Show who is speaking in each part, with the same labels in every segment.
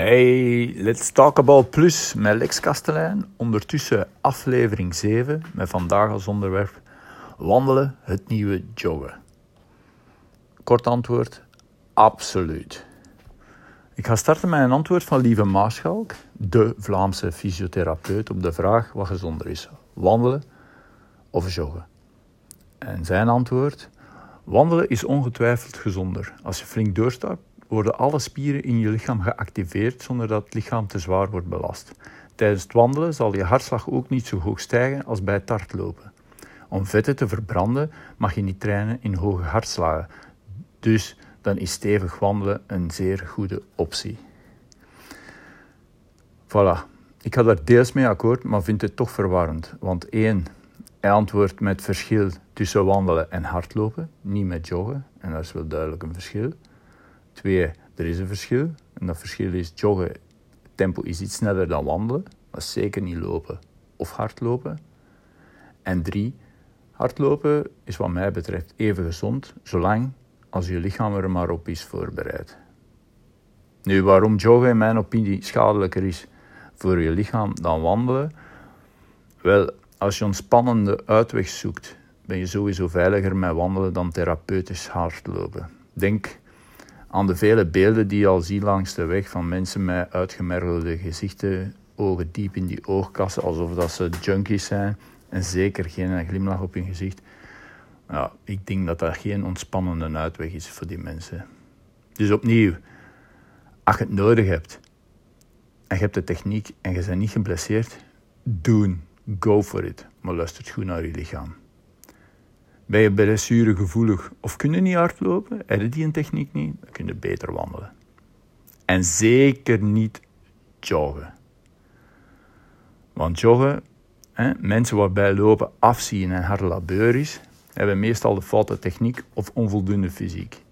Speaker 1: Hey, let's talk about plus met Lex Kastelein. Ondertussen aflevering 7 met vandaag als onderwerp wandelen, het nieuwe joggen. Kort antwoord, absoluut. Ik ga starten met een antwoord van Lieve Maarschalk, de Vlaamse fysiotherapeut, op de vraag wat gezonder is, wandelen of joggen. En zijn antwoord, wandelen is ongetwijfeld gezonder. Als je flink doorstapt, worden alle spieren in je lichaam geactiveerd zonder dat het lichaam te zwaar wordt belast. Tijdens het wandelen zal je hartslag ook niet zo hoog stijgen als bij het hardlopen. Om vetten te verbranden mag je niet trainen in hoge hartslagen. Dus dan is stevig wandelen een zeer goede optie. Voilà. Ik ga daar deels mee akkoord, maar vind het toch verwarrend. Want één, hij antwoordt met verschil tussen wandelen en hardlopen, niet met joggen. En dat is wel duidelijk een verschil. Twee, er is een verschil. En dat verschil is joggen, tempo is iets sneller dan wandelen. Maar zeker niet lopen of hardlopen. En drie, hardlopen is wat mij betreft even gezond, zolang als je lichaam er maar op is voorbereid. Nu, waarom joggen in mijn opinie schadelijker is voor je lichaam dan wandelen? Wel, als je een spannende uitweg zoekt, ben je sowieso veiliger met wandelen dan therapeutisch hardlopen. Denk aan de vele beelden die je al ziet langs de weg van mensen met uitgemergelde gezichten, ogen diep in die oogkassen, alsof dat ze junkies zijn en zeker geen glimlach op hun gezicht. Ja, ik denk dat dat geen ontspannende uitweg is voor die mensen. Dus opnieuw, als je het nodig hebt en je hebt de techniek en je bent niet geblesseerd, doen, go for it, maar luister goed naar je lichaam. Ben je blessuregevoelig of kun je niet hardlopen, heb je die een techniek niet, dan kun je beter wandelen. En zeker niet joggen. Want joggen, hè, mensen waarbij lopen afzien en hard labeur is, hebben meestal de foute techniek of onvoldoende fysiek.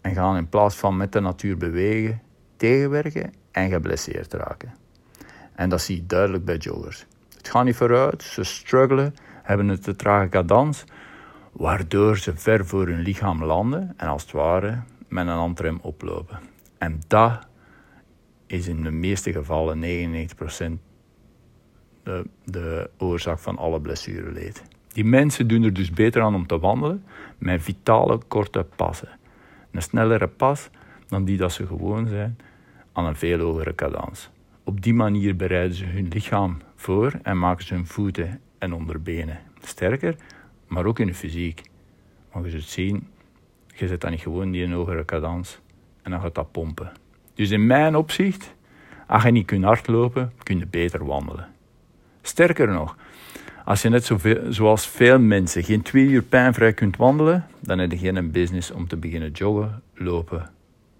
Speaker 1: En gaan in plaats van met de natuur bewegen, tegenwerken en geblesseerd raken. En dat zie je duidelijk bij joggers. Het gaat niet vooruit, ze struggelen, hebben een te trage cadans, waardoor ze ver voor hun lichaam landen en als het ware met een handrem oplopen. En dat is in de meeste gevallen 99% de, de oorzaak van alle blessureleed. Die mensen doen er dus beter aan om te wandelen met vitale korte passen. Een snellere pas dan die dat ze gewoon zijn aan een veel hogere cadans. Op die manier bereiden ze hun lichaam voor en maken ze hun voeten en onderbenen sterker, maar ook in de fysiek. Want je zult zien, je zet dan niet gewoon die een hogere cadans en dan gaat dat pompen. Dus in mijn opzicht, als je niet kunt hardlopen, kun je beter wandelen. Sterker nog, als je net zoals veel mensen geen twee uur pijnvrij kunt wandelen, dan heb je geen business om te beginnen joggen, lopen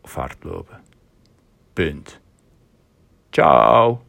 Speaker 1: of hardlopen. Punt. Ciao.